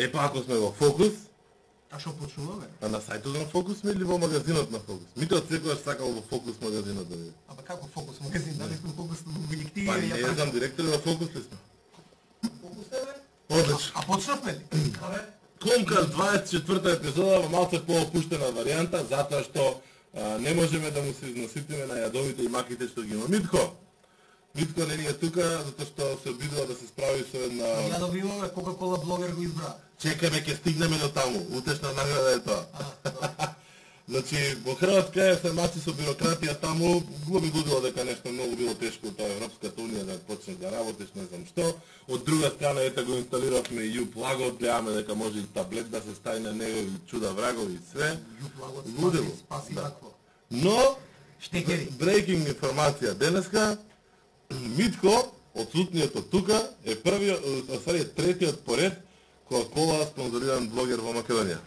Е, па ако сме во фокус, А што почнуваме? а на сајтот на фокус сме или во магазинот на фокус? Мите од секогаш сакал во фокус магазинот да биде. Абе како фокус магазин, дали сме фокус на објективи Па не знам, директор во фокус ли сме? фокус е бе? Одлично. А почнавме ли? Абе, Комкас 24 епизода во малце поопуштена варијанта, затоа што а, не можеме да му се износитиме на јадовите и маките што ги има. Митко, Митко не е тука, затоа што се обидува да се справи со една... ја да имаме Кока-кола блогер го избра. Чекаме, ќе стигнеме до таму. Утешна награда е тоа. Значи, во Хрватска е фармаци со бирократија таму, глуби лудило дека нешто многу било тешко тоа Европската унија да почнеш да работиш, не знам што. Од друга страна, ете го инсталиравме и Uplug, гледаме дека може и таблет да се стави на него и чуда врагови и све. Јуплагот Лудило. спаси, спаси Да. Но, Штекери. breaking информација денеска, Митко, отсутниот од тука, е првиот, а сари е третиот поред која кола спонзориран блогер во Македонија.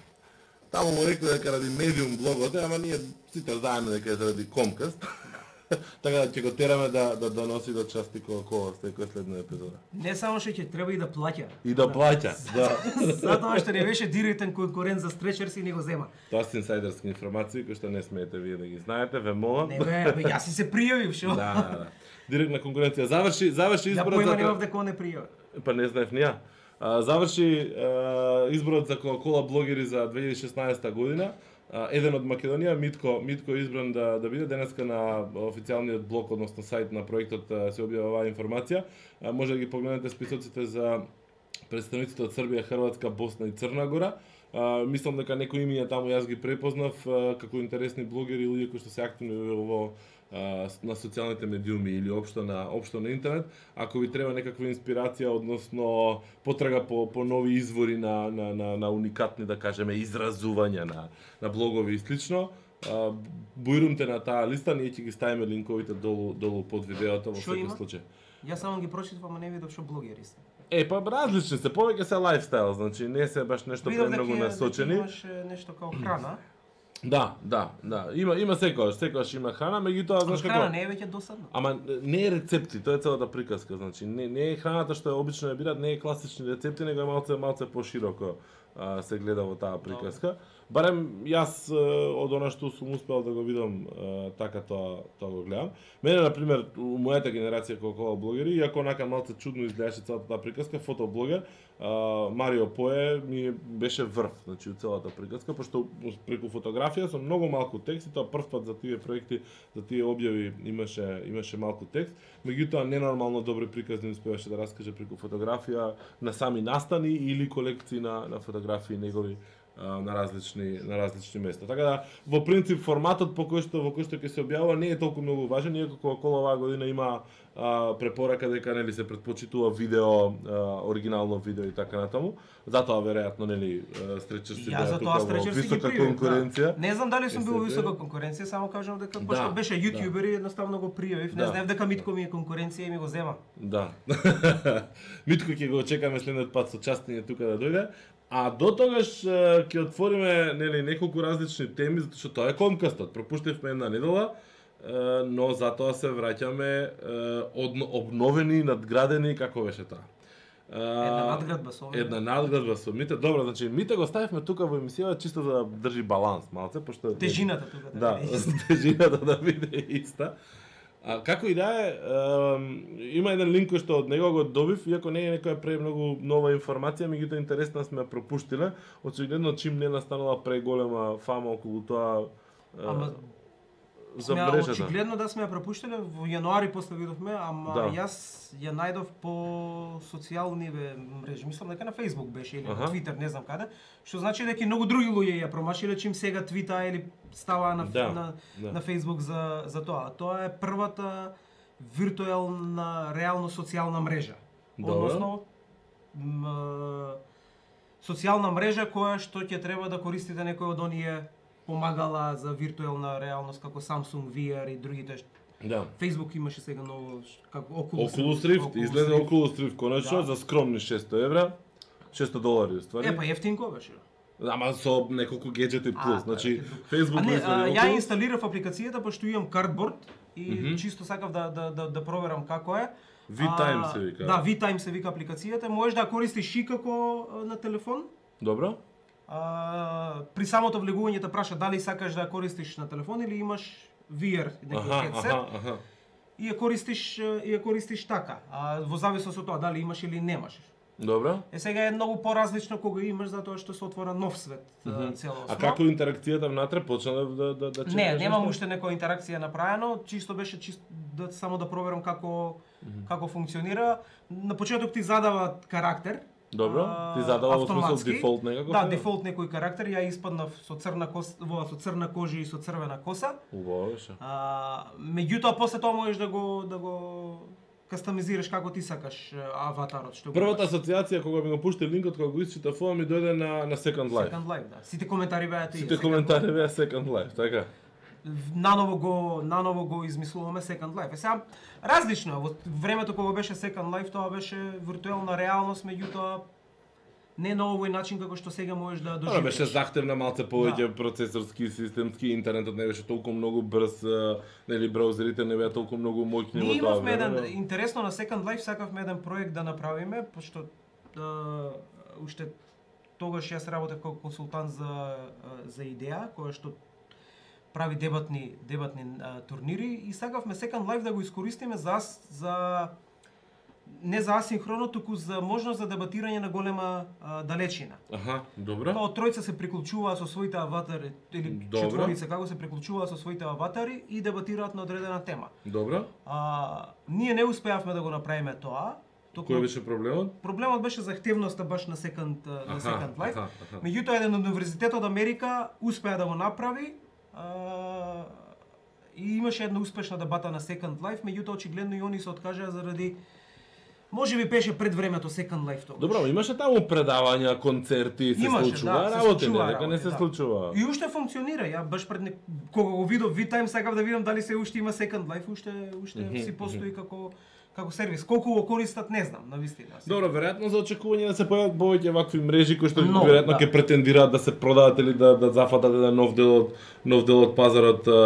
Таму му рекле дека ради медиум блогот, е, ама ние сите знаеме дека е заради Комкаст. така да ќе го тераме да да доноси до части Кока-кола секој следна епизода. Не само што ќе треба и да плаќа. И да плаќа, да. Затоа што не беше директен конкурент за Стречерс и не го зема. Тоа се инсайдерски информации кои што не смеете вие да ги знаете, ве молам. Не бе, бе, јас си се пријавив, шо? Да, да, да. Директна конкуренција. Заврши, заврши изборот појма за немав дека он е пријавив. Па не знаев ни ја. Заврши изборот за Кока-кола блогери за 2016 година. Еден од Македонија, Митко, Митко е избран да, да биде денеска на официјалниот блог, односно сајт на проектот се објава оваа информација. Може да ги погледнете списоците за представниците од Србија, Хрватска, Босна и Црна Гора. А, мислам дека некои имиња таму јас ги препознав а, како интересни блогери или луѓе кои што се активни во на социјалните медиуми или општо на општо на интернет, ако ви треба некаква инспирација, односно потрага по, по нови извори на, на, на, на уникатни, да кажеме, изразувања на, на блогови и слично, бујрумте на таа листа, ние ќе ги ставиме линковите долу, долу под видеото во секој случај. Јас само ги прочитав, ама не видов што блогери се. Е, па различни се, повеќе се лайфстайл, значи не се баш нешто Видов премногу дека насочени. имаш е, нешто као храна. Да, да, да. Има има секогаш, секогаш има храна, меѓутоа знаеш како храна не е веќе досадно. Ама не е рецепти, тоа е целата приказка, значи не не е храната што е обично ја бират, не е класични рецепти, него е малце малце пошироко а, се гледа во таа приказка. Барем јас од она што сум успел да го видам а, така тоа тоа го гледам. Мене на пример у мојата генерација кола блогери, иако онака малце чудно изгледаше целата таа приказка, фотоблогер, Марио Пое ми беше врв, значи у целата приказка, пошто преку фотографија со многу малку текст и тоа прв пат за тие проекти, за тие објави имаше имаше малку текст, меѓутоа ненормално добри приказни успеваше да раскаже преку фотографија на сами настани или колекции на на фотографии негови на различни на различни места. Така да во принцип форматот по кој што во кој што ќе се објавува не е толку многу важен, иако Coca-Cola оваа година има а, препорака дека нели се предпочитува видео, а, оригинално видео и така натаму. Затоа веројатно нели стречер си Стречерс си ги висока пријавив. конкуренција. Да. Не знам дали сум бил во висока конкуренција, само кажам дека Да, пошто беше да. јутјубер и едноставно го пријавив. Не Да. знаев дека Митко ми е конкуренција и ми го зема. Да. Митко ќе го чекаме следниот пат со частење тука да дојде. А до тогаш ќе отвориме нели неколку различни теми затоа што тоа е комкастот. Пропуштивме една недела, но затоа се враќаме одно, обновени, надградени како беше тоа. Една надградба со овие. Една надградба со Мите. Добро, значи Мите го ставивме тука во емисијата чисто да држи баланс малце, пошто Тежината тука Да, иста. тежината да биде иста. А како и да е, има еден линк кој што од него го добив, иако не е некоја премногу нова информација, меѓутоа интересна сме ја пропуштиле. Очигледно чим не настанала преголема фама околу тоа Ама за сме мрежата. очигледно да сме ја пропуштиле, во јануари после видовме, ама Да. јас ја најдов по социјални мрежи. Мислам дека на Facebook беше или Аха. на Twitter, не знам каде. Што значи дека и многу други луѓе ја промашиле чим сега твита или става на Да, на, да. на Facebook за за тоа. Тоа е првата виртуелна реално социјална мрежа. Добро. Односно м, социјална мрежа која што ќе треба да користите некој од оние помагала за виртуелна реалност како Samsung VR и другите. Да. Facebook имаше сега ново како Oculus, Oculus Rift, Oculus изгледа Rift. Oculus Rift конечно Да. за скромни 600 евра. 600 долари уствари. Е, па ефтинко беше. Ама со неколку гаджети А, плюс. тоа Значи е друго. Facebook А не, а, ја инсталирав апликацијата пошто имам картборд и Мгм. чисто сакав да да да да проверам како е. V-Time А, се вика. Да, V-Time се вика апликацијата. Можеш да користиш и како а, на телефон, Добро? А, при самото влегување те праша дали сакаш да користиш на телефон или имаш VR некој аха. и ја користиш и ја користиш така. А во зависност од тоа дали имаш или немаш. Добро? Е сега е многу поразлично кога имаш затоа што се отвора нов свет mm целосно. А како интеракцијата внатре почна да да да, да Не, немам уште некоја интеракција направено, чисто беше чисто да само да проверам како како функционира. На почеток ти задава карактер. Добро? Ти задава во смисла дефолт некако? Да, дефолт некој карактер, ја испаднав со црна кос, во со црна кожа и со црвена коса. Убаво беше. А, меѓутоа после тоа можеш да го да го кастомизираш како ти сакаш аватарот што Првата асоциација кога ми го пушти линкот кога го исчитав ми дојде на на Second Life. Second Life, да. Сите коментари беа тие. Сите коментари беа Second Life, така? Наново го наново го измислуваме Second Life. Е сега различно е. во времето кога беше Second Life тоа беше виртуелна реалност, меѓутоа не на овој начин како што сега можеш да Тоа доживееш. беше захтевна малце повеќе Да. процесорски, системски, интернетот не беше толку многу брз, нели браузерите не беа толку многу моќни во тоа имавме еден интересно на Second Life сакавме еден проект да направиме, пошто да, уште тогаш јас работев како консултант за за идеја која што прави дебатни дебатни а, турнири и сакавме Second Life да го искористиме за за не за асинхроно, туку за можност за дебатирање на голема а, далечина. Аха, добро. Као тројца се приклучуваат со своите аватари или Добро. четворица како се приклучуваат со своите аватари и дебатираат на одредена тема. Добро. А, ние не успеавме да го направиме тоа. Току Кој беше проблемот? проблемот беше захтевноста баш на Second на Second Life. аха, аха. Меѓутоа еден универзитет од Америка успеа да го направи. И имаше една успешна дебата на Second Life, меѓутоа очигледно и они се откажаа заради може би беше пред времето Second Life тогаш. Добро, имаше таму предавања, концерти, се Имаше, случува да, работи, не, дека не се да. случува. И уште функционира. Ја баш пред не... кога го видов V-Time сакав да видам дали се уште има Second Life, уште уште Мгм, си постои како како сервис. Колку го користат не знам, на вистина. Добро, веројатно за очекување да се појават повеќе вакви мрежи кои што Но, веројатно да. ќе претендираат да се продадат или да да зафатат еден нов дел од нов дел од пазарот а,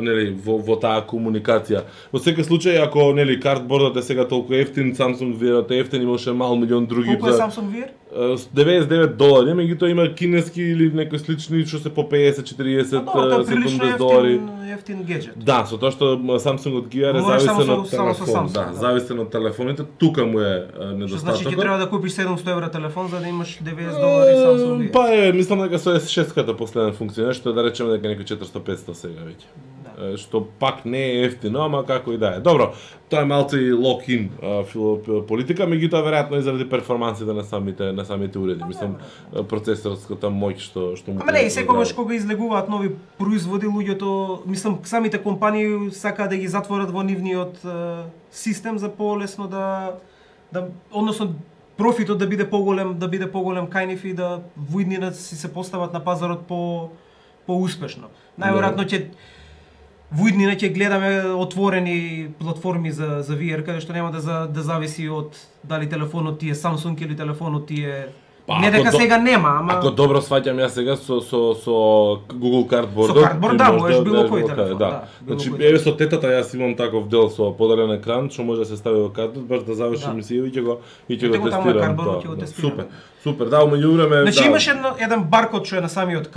нели во во таа комуникација. Во секој случај ако нели картбордот е сега толку ефтин, Samsung веројатно е ефтин, имаше мал милион други Колку е за Samsung VR? а, с 99 долари, меѓутоа има кинески или некои слични што се по 50, 40, А, Добро, тоа е прилично 70 долари. ефтин, ефтин гаджет. Да, со тоа што Samsung од Gear е Можеш зависен од телефон, Samsung, да, да. зависен од телефоните, тука му е а, Што значи ќе недостатокот. треба да купиш 700 евра телефон за да имаш 90 долари Samsung VR. Па е, мислам дека со S6-ката последен функционира, што да речеме дека некои 400-500 сега веќе. Да. Што пак не е ефтино, ама како и да е. Добро, тоа е малце и лок-ин политика, меѓутоа веројатно и заради перформансите на самите на самите уреди, мислам а, процесорската моќ што што му Ама не, секогаш позволува. кога излегуваат нови производи, луѓето, мислам, самите компании сакаат да ги затворат во нивниот систем за полесно да да односно профитот да биде поголем, да биде поголем кај нив и да во иднина си се постават на пазарот по поуспешно. Најверојатно ќе во иднина ќе гледаме отворени платформи за за VR каде што нема да за, да зависи од дали телефонот ти е Samsung или телефонот ти е Па, не дека сега нема, ама Ако добро сваќам јас сега со со со Google Cardboard. Со Cardboard, да, можеш било кој телефон, да, било Значи еве со тетата јас имам таков дел со поделен екран што може да се стави во Cardboard баш да заврши Да. и ќе го и ќе го тестирам. Cardboard, тоа, ќе го да. тестираме. Супер. Супер. Да, меѓу време Значи да. имаш едно, еден баркод што е на самиот.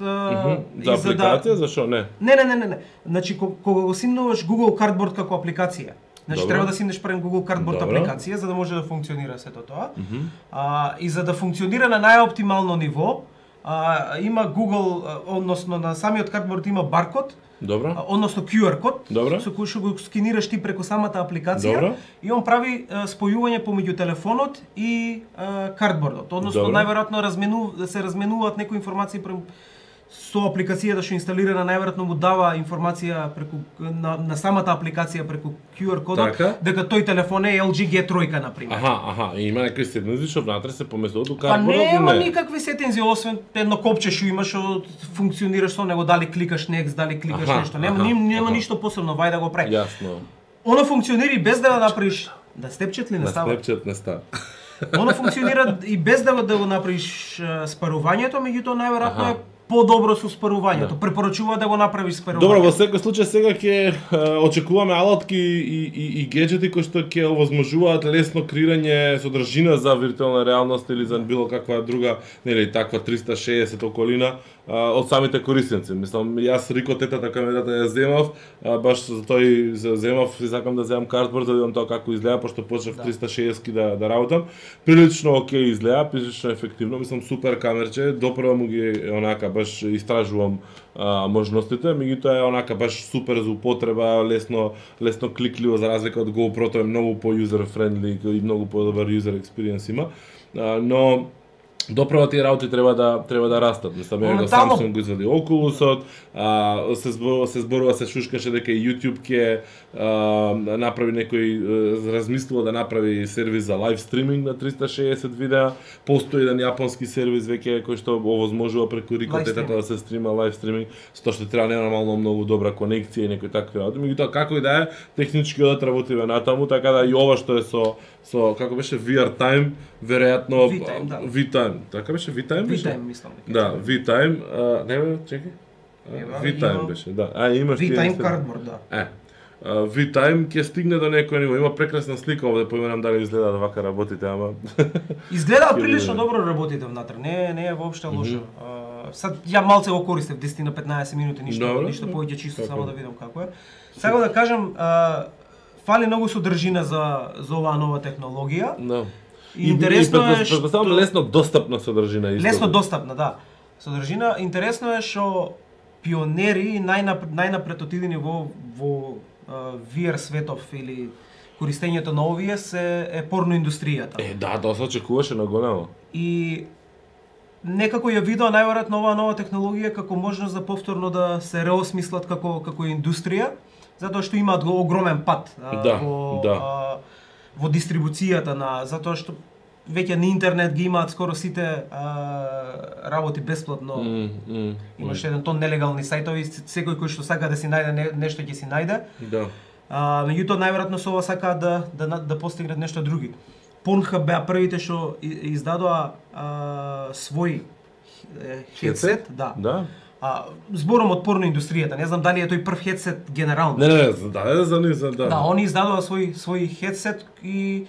Мгм. За апликација, зашо не? Не, не, не, не, не. Значи ко- кога го симнуваш Google Cardboard како апликација, значи Добро. треба да симнеш прен Google Cardboard Добро. апликација за да може да функционира сето тоа. А, и за да функционира на најоптимално ниво, а, има Google, односно на самиот Cardboard има баркод, Добро. а, односно QR код, Добро. со кој што го скинираш ти преку самата апликација Добро. и он прави а, спојување помеѓу телефонот и а, кардбордот. Односно најверојатно размену да се разменуваат некои информации прем со апликацијата што инсталирана најверојатно му дава информација преку на, на самата апликација преку QR кодот Така. дека тој телефон е LG G3 на пример. Аха, аха, и има некои седмици што внатре се поместуваат у Па Cardboard. нема никакви сетензи освен едно копче што имаш што функционираш со него дали кликаш next, дали кликаш Аха, нешто. Нема аха, нем- нема аха. ништо посебно, вај да го прави. Јасно. Оно функционира и без да го направиш да степчет ли не става? Snapchat не става. Оно функционира и без да го, да го направиш спарувањето, меѓутоа најверојатно е подобро со спарувањето. Препорачува да го направиш спарувањето. Добро, во секој случај сега ќе очекуваме алатки и, и, и гаджети кои што ќе овозможуваат лесно креирање содржина за виртуелна реалност или за било каква друга, нели, таква 360 околина а, од самите корисници. Мислам, јас Рико тетата камерата ја земав, а, баш за тој за земав и сакам да земам картборд за да видам тоа како изгледа, пошто почнав Да. 360 да да работам. Прилично окей изгледа, прилично ефективно, мислам супер камерче, допрва му ги онака баш истражувам а, можностите, меѓутоа е онака баш супер за употреба, лесно лесно кликливо за разлика од GoPro, тоа е многу по user friendly и многу подобар user experience има. А, но Доправа тие работи треба да треба да растат. Мислам, го Моментално- Samsung го извади Oculusот, а, се зборува се зборува се шушкаше дека и YouTube ќе направи некој размислува да направи сервис за лайв стриминг на 360 видеа. Постои еден јапонски сервис веќе кој што овозможува преку рикотетата да се стрима лайв стриминг, со што треба ненормално многу добра конекција и некои такви работи. Меѓутоа како и да е, технички одат работиве натаму, така да и ова што е со со како беше VR Time, веројатно V-Time, да. V-Time. Така беше V-Time беше? V-Time, мислам. дека. Да, V-Time, а, не бе, Ева, V-Time имам- беше, да. А, имаш ти V-Time cardboard, да. Е. V-Time ќе стигне до некој ниво. Има прекрасна слика овде, поименам дали изгледа вака работите, ама Изгледа прилично добро работите внатре, не не е воопште лошо. А, Сад ја малце го користев 10 на 15 минути, ништо ништо да. повеќе чисто Како? само да видам како е. Сега да кажам, а, фали многу содржина за за оваа нова технологија. no. И интересно е што Предпоставам лесно достапна содржина исто. лесно достапна, да. Содржина интересно е што пионери и најнапред, отидени во во а, VR светов или користењето на овие се е порно индустријата. Е, да, тоа се очекуваше на големо. И некако ја видоа најверојатно оваа нова технологија како можност за повторно да се реосмислат како како индустрија, затоа што имаат го огромен пат а, Да, во да. а, во дистрибуцијата на затоа што веќе на интернет ги имаат скоро сите а, работи бесплатно. М, м, Имаше еден тон нелегални сајтови, секој кој што сака да си најде не, нешто ќе си најде. Да. А, меѓутоа најверојатно со ова сакаат да да да постигнат нешто други. Pornhub беа првите што издадоа а, свој хедсет, да. Да. А, зборам од порно индустријата, не знам дали е тој прв хедсет генерално. Не, не, не, да, да, за нив, за да. Да, они издадоа свој свој хедсет и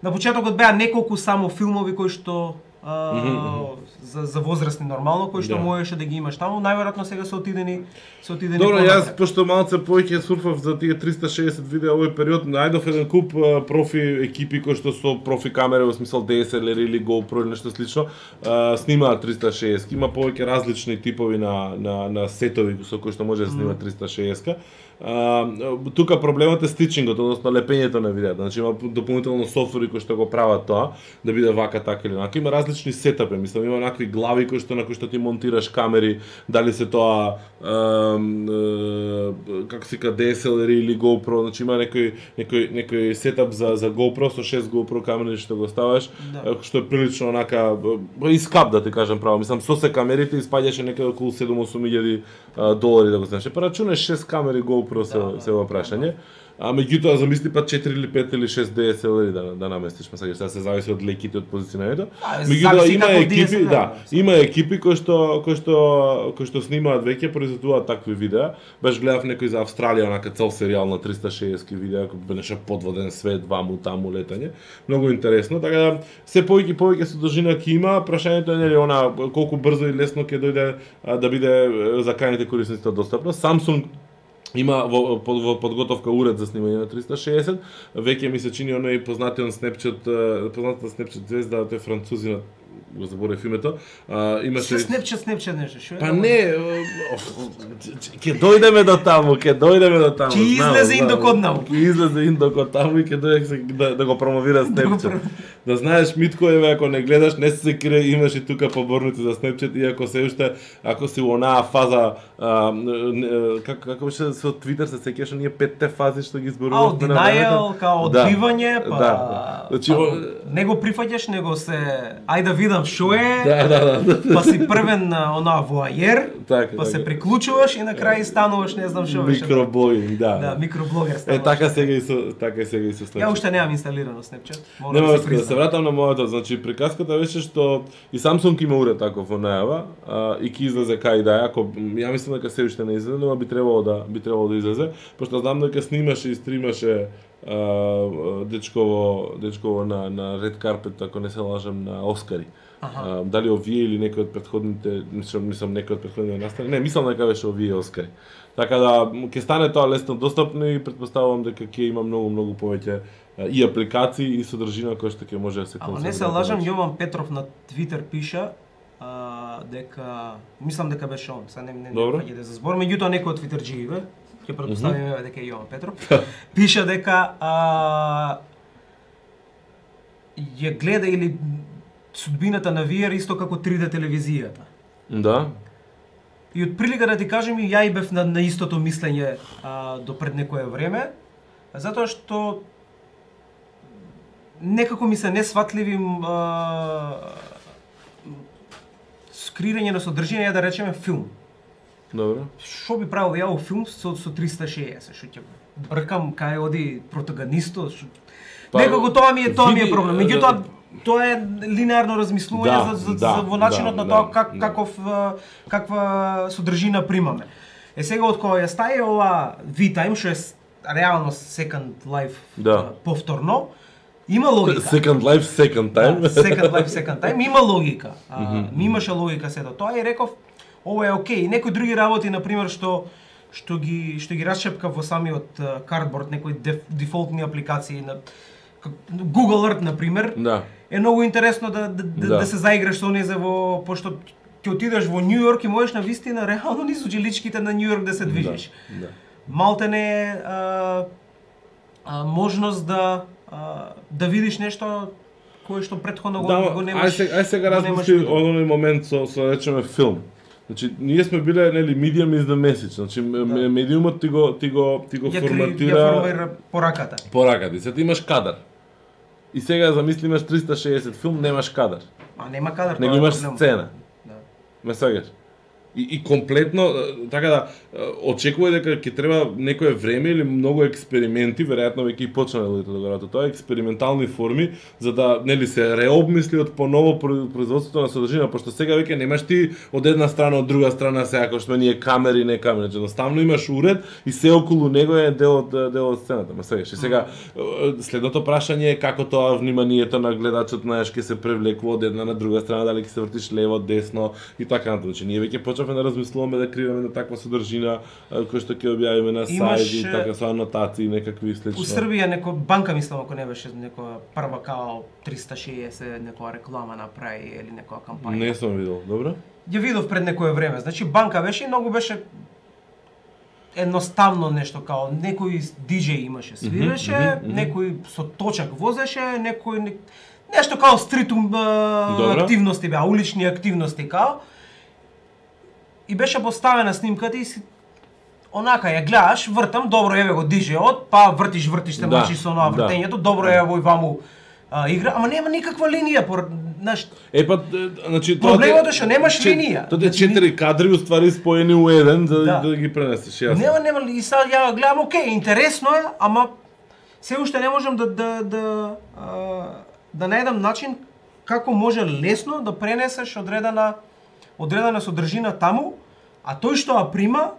на почетокот беа неколку само филмови кои што а, за, за возрастни нормално, кои што Да. можеше да ги имаш таму, најверојатно сега се отидени се отидени Добро, јас пошто малце повеќе сурфав за тие 360 видеа овој период, најдов еден куп профи екипи кои што со профи камери во смисол DSLR или GoPro или нешто слично, а, снимаат 360. Има повеќе различни типови на на на сетови со кои што може да снима 360. А, тука проблемот е стичингот, односно лепењето на видеото. Значи има дополнително софтвери кои што го прават тоа, да биде вака така или онака. Има различни сетапи, мислам има накви глави кои што на кои што ти монтираш камери, дали се тоа ем, е, како се ка DSLR или GoPro, значи има некој некој некој сетап за за GoPro со 6 GoPro камери што го ставаш, Да. е, што е прилично онака е, искап да ти кажам право. Мислам со се камерите испаѓаше некаде околу 7-8 илјади а, долари да го знаеш. Па рачунеш 6 камери GoPro се Да, да, се во прашање. А меѓутоа замисли па 4 или 5 или 6 DSLR да да наместиш, ма сега се зависи од леките од позиционирањето. Меѓутоа има екипи, DSLR, да, има екипи кои што кои што кои што снимаат веќе произведуваат такви видеа. Баш гледав некој за Австралија, онака цел серијал на 360 видеа, кој беше подводен свет, ваму таму летање. Многу интересно, така да се повеќе повеќе содржина ќе има, прашањето е нели она колку брзо и лесно ќе дојде а, да биде за крајните корисници достапно. Samsung има во, во, во подготовка уред за снимање на 360. Веќе ми се чини оној познатиот Snapchat, познатата Snapchat звезда, тој французинот, го заборев името. А, имаше Snapchat, Snapchat нешто, што е? Па тоа? не, ќе дојдеме до таму, ќе дојдеме до таму. Ќе излезе индок од наму. Ќе излезе индок од таму и ќе дојде да, да го промовира Да про- Да знаеш Митко еве ако не гледаш не се крие имаш и тука поборници за Snapchat иако се уште ако си во онаа фаза а, не- како како беше со Twitter се сеќаш ние петте фази што ги А, зборувавме од на denial, као Да. одбивање, па... Да. Значи, па, о- не го прифаќаш, него се... Ај да видам шо е, Да, да, да. па си првен на онаа воајер, Така, па се така. приклучуваш и на крај стануваш, не знам шо беше. Микроблогинг, Да, да. микроблогер Е стануваш. така сега и со така сега и со Snapchat. Ја уште немам инсталирано Snapchat. Мора Нема да се се да се се вратам на мојата, значи приказката беше што и Samsung има уред таков во најава а, и ќе излезе кај да е, ако ја мислам дека се уште не излезе, но би требало да би требало да излезе, пошто знам дека снимаше и стримаше дечково дечково на на Red Carpet, ако не се лажам, на Оскари. А, дали овие или некој од претходните, мислам, мислам некој од претходните настани. Не, мислам дека беше овие Оскари. Така да ќе стане тоа лесно достапно и претпоставувам дека ќе има многу многу повеќе и апликации и содржина која што ќе може да се Ама не се консумира лажам. Јован Петров на Твитер пиша а, дека мислам дека беше он, сега не не Добро. не да за збор, меѓутоа некој од твитерџиите, ќе претпоставиме дека е Јован Петров, пиша дека а, ја гледа или судбината на VR исто како 3D телевизијата. Да. И од прилика да ти кажем, и ја и бев на, на истото мислење а, до пред некое време, затоа што некако ми се несватливи а, скрирање на содржина, да речеме филм. Добро. Што би правил ја во филм со, со 360? Што ќе бркам кај оди протагонисто? Што... Па, Некако тоа ми е тоа ми е проблем. да, Меѓутоа тоа е линеарно размислување Да, за, за, да, за во начинот да, на тоа да, как да. каков каква содржина примаме. Е сега од кога ја стаи ова V-Time што е реално Second Life Да. повторно, има логика. Second life, second time. Да, second life, second time, има логика. А, ми имаше логика сето тоа и реков, ова е окей. И некои други работи, на пример, што што ги што ги расчепка во самиот cardboard, некои деф, дефолтни апликации на Google Earth на пример, Да. е многу интересно да да, да, Да. да се заиграш со незе во пошто ќе отидеш во Њу Йорк и можеш на вистина реално низ џеличките на Њу Йорк да се движиш. Да. Малте не е а, а, можност да а, да видиш нешто кое што претходно го, Да, го ај немаш. сега, ај сега го немаш размисли од оној момент со со речеме филм. Значи, ние сме биле нели medium is the message. Значи, Да. медиумот ти го ти го ти го Ја, форматира ја формира пораката. пораката. Сега имаш кадар. И сега замисли имаш 360 филм, немаш кадар. А нема кадар, Него тоа е имаш сцена. Да. Ме сваѓаш? И, и комплетно, така да, е, очекувај дека ќе треба некое време или многу експерименти, веројатно веќе и почнале луѓето да го работат тоа, експериментални форми, за да, нели, се реобмисли од поново производството на содржина, пошто сега веќе немаш ти од една страна, од друга страна, сега како што ние камери, не камери, значи едноставно имаш уред и се околу него е дел од, дел од сцената, ме сваѓаш? И сега, следното прашање е како тоа вниманието на гледачот, знаеш, ќе се привлекува од една на друга страна, дали ќе се вртиш лево, десно и така натаму. Значи ние веќе почнавме да размислуваме да креираме на таква содржина а, кој што ќе објавиме на Имаш, сајт и така со анотации некакви и слично. У Србија некоја банка мислам ако не беше некоја прва као 360 некоја реклама направи или некоја кампања. Не сум видел, добро? Ја видов пред некое време. Значи банка беше и многу беше едноставно нешто као некој диџеј имаше свиреше, мгм, мгм. некој со точак возеше, некој не... нешто као стрит активности беа, улични активности као. И беше поставена снимката и си онака ја гледаш, вртам, добро еве го диџејот, па вртиш, вртиш се Да, мачиш со онаа да. вртењето, добро е во и ваму а, игра, ама нема никаква линија, пор, знаеш, Е па, значи Проблемот те- е што немаш че- линија. Тоа е четири кадри уствари споени у еден за Да. да, ги пренесеш, јасно. Нема, нема, и сега ја гледам, окей, интересно е, ама се уште не можам да да да а, да најдам начин како може лесно да пренесеш одредена одредена содржина таму, а тој што ја прима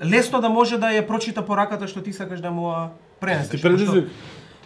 лесно да може да ја прочита пораката што ти сакаш да му ја пренесеш. Ти предизвик.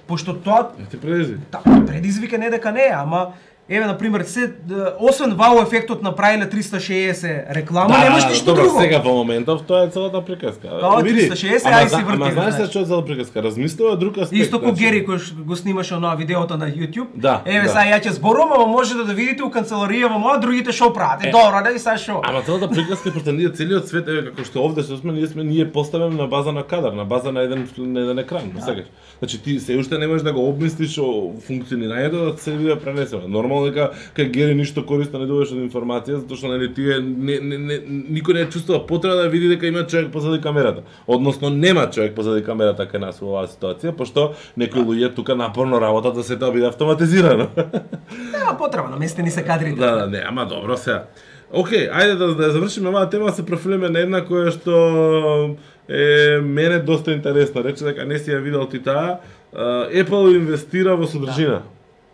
Пошто, пошто тоа Ти предизвик. Да, предизвик е не дека не е, ама еве на пример се освен вау ефектот направиле 360 реклама, немаш ништо добро, друго. сега во моментов тоа е целата приказка. Види, 360, ама ај си врти, Ама знаеш се што е целата приказка? Размислува друг аспект. Исто значи. Гери кој го снимаше онаа видеото на YouTube. Да, Еве да. сега ја ќе зборувам, ама можете да видите у канцеларија во моја другите шо прават. Е, Е. добро, да и сега шо. Ама целата приказка ние целиот свет еве како што овде што сме ние сме ние поставени на база на кадар, на база на еден на еден екран, да. Значи ти се уште не можеш да го обмислиш о функционирањето да се биде пренесено. Нормално дека кај Гери ништо користно не добиваш од информација затоа што нели тие не, не, не, никој не чувствува потреба да види дека има човек позади камерата. Односно нема човек позади камерата кај нас во оваа ситуација, пошто некои луѓе тука напорно работат да се тоа биде автоматизирано. Нема потреба, наместени се кадрите. Да, да, не, ама добро сега. Океј, ајде да, да завршиме оваа тема, се профилиме на една која што е мене доста интересна. Рече дека не си ја видел ти таа. Apple инвестира во содржина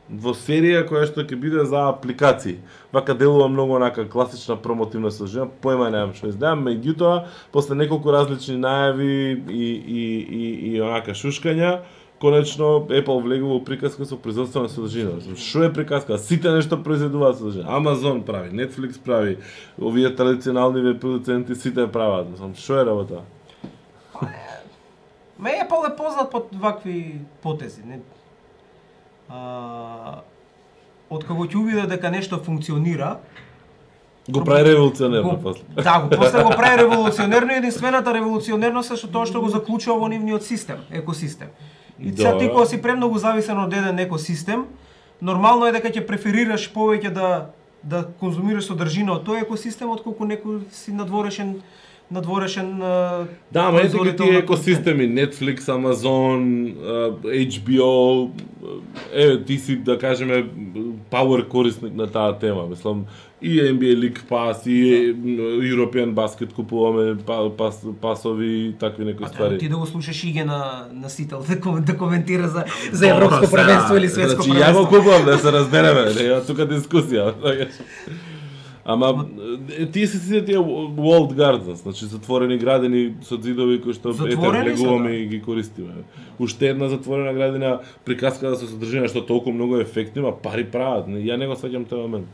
во серија која што ќе биде за апликации. Вака делува многу онака класична промотивна сложина, појма немам што издавам, меѓутоа после неколку различни најави и, и, и, и онака шушкања, конечно Apple влегува во приказка со производствена содржина. Што е приказка? Сите нешто произведуваат содржина. Amazon прави, Netflix прави, овие традиционални веб продуценти сите прават. Мислам, што е работа? Па, ме Apple е познат по вакви потези. Не... А, откако ќе увиде дека нешто функционира, Го прави револуционерно го, после. да, го, после го прави револуционерно и единствената револуционерност е што тоа што го заклучува во нивниот систем, екосистем. И сега Добро. ти кога си премногу зависен од еден екосистем, нормално е дека ќе преферираш повеќе да да конзумираш содржина од тој екосистем отколку некој си надворешен надворешен Да, ама ете ги тие екосистеми, Netflix, Amazon, HBO, еве ти си да кажеме power корисник на таа тема, мислам и NBA League Pass и European Basket купуваме па, пас, пасови и такви некои ствари. ти да го слушаш Иге на на Сител да, ком- да коментира за за Добро, европско сега, првенство или светско значи, ја го купувам да се има тука дискусија. Ама тие се сите тие walled gardens, значи затворени градини со зидови кои што ете влегуваме да. и ги користиме. Уште една затворена градина приказка да се содржина што толку многу ма пари прават. Не, Ја не го сваќам тој момент.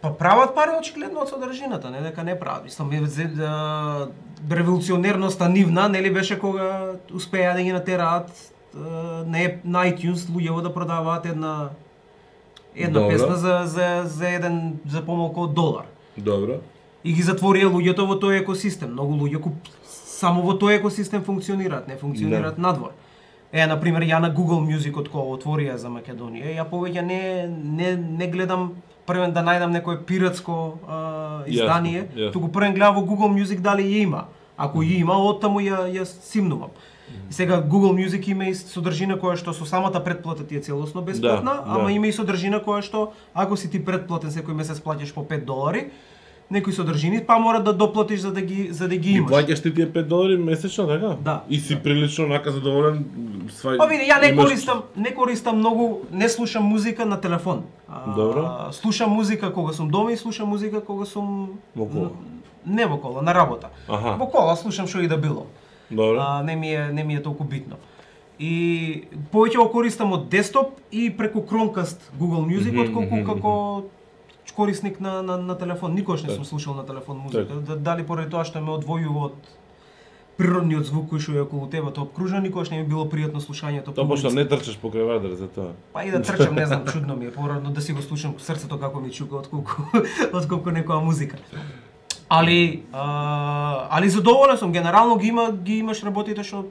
Па прават пари очигледно од содржината, не дека не прават. Мислам, да, револуционерноста нивна, нели беше кога успеа да ги натераат е, на, еп- на iTunes луѓето да продаваат една една Добро. песна за, за, за еден за помалку од долар. Добро. И ги затворија луѓето во тој екосистем. Многу луѓе куп... само во тој екосистем функционираат, не функционираат Да. надвор. Е, на пример, ја на Google Music од кога отворија за Македонија, ја повеќе не не не гледам првен да најдам некое пиратско а, издание, Јасно, јасно. туку првен гледам во Google Music дали ја има. Ако ја има, оттаму ја ја симнувам. И Сега Google Music има и содржина која што со самата претплата ти е целосно бесплатна, Да, ама да. има и содржина која што ако си ти претплатен секој месец плаќаш по 5 долари, некои содржини, па мора да доплатиш за да ги за да ги И имаш. плаќаш ти тие 5 долари месечно, така? Да. И си прилично онака задоволен свај Па види, ја не имаш- користам, не користам многу, не слушам музика на телефон. А, Добро. Слушам музика кога сум дома и слушам музика кога сум Во кола. Не во кола, на работа. Аха. Во кола слушам што и да било. Добро. А, не ми е не ми е толку битно. И повеќе го користам од десктоп и преку Chromecast Google Music Мгм, отколку мгм, како корисник на, на, на телефон. Никош не сум слушал на телефон музика. Да, дали поради тоа што ме одвојува од природниот звук кој што е околу тебе, тоа обкружа, никош не ми било пријатно слушањето. Тоа по пошто не трчаш покрај вадар за тоа. Па и да трчам, не знам, чудно ми е, порадно да си го слушам срцето како ми чука отколку отколку некоја музика. Али а, али задоволен сум, генерално ги има ги имаш работите што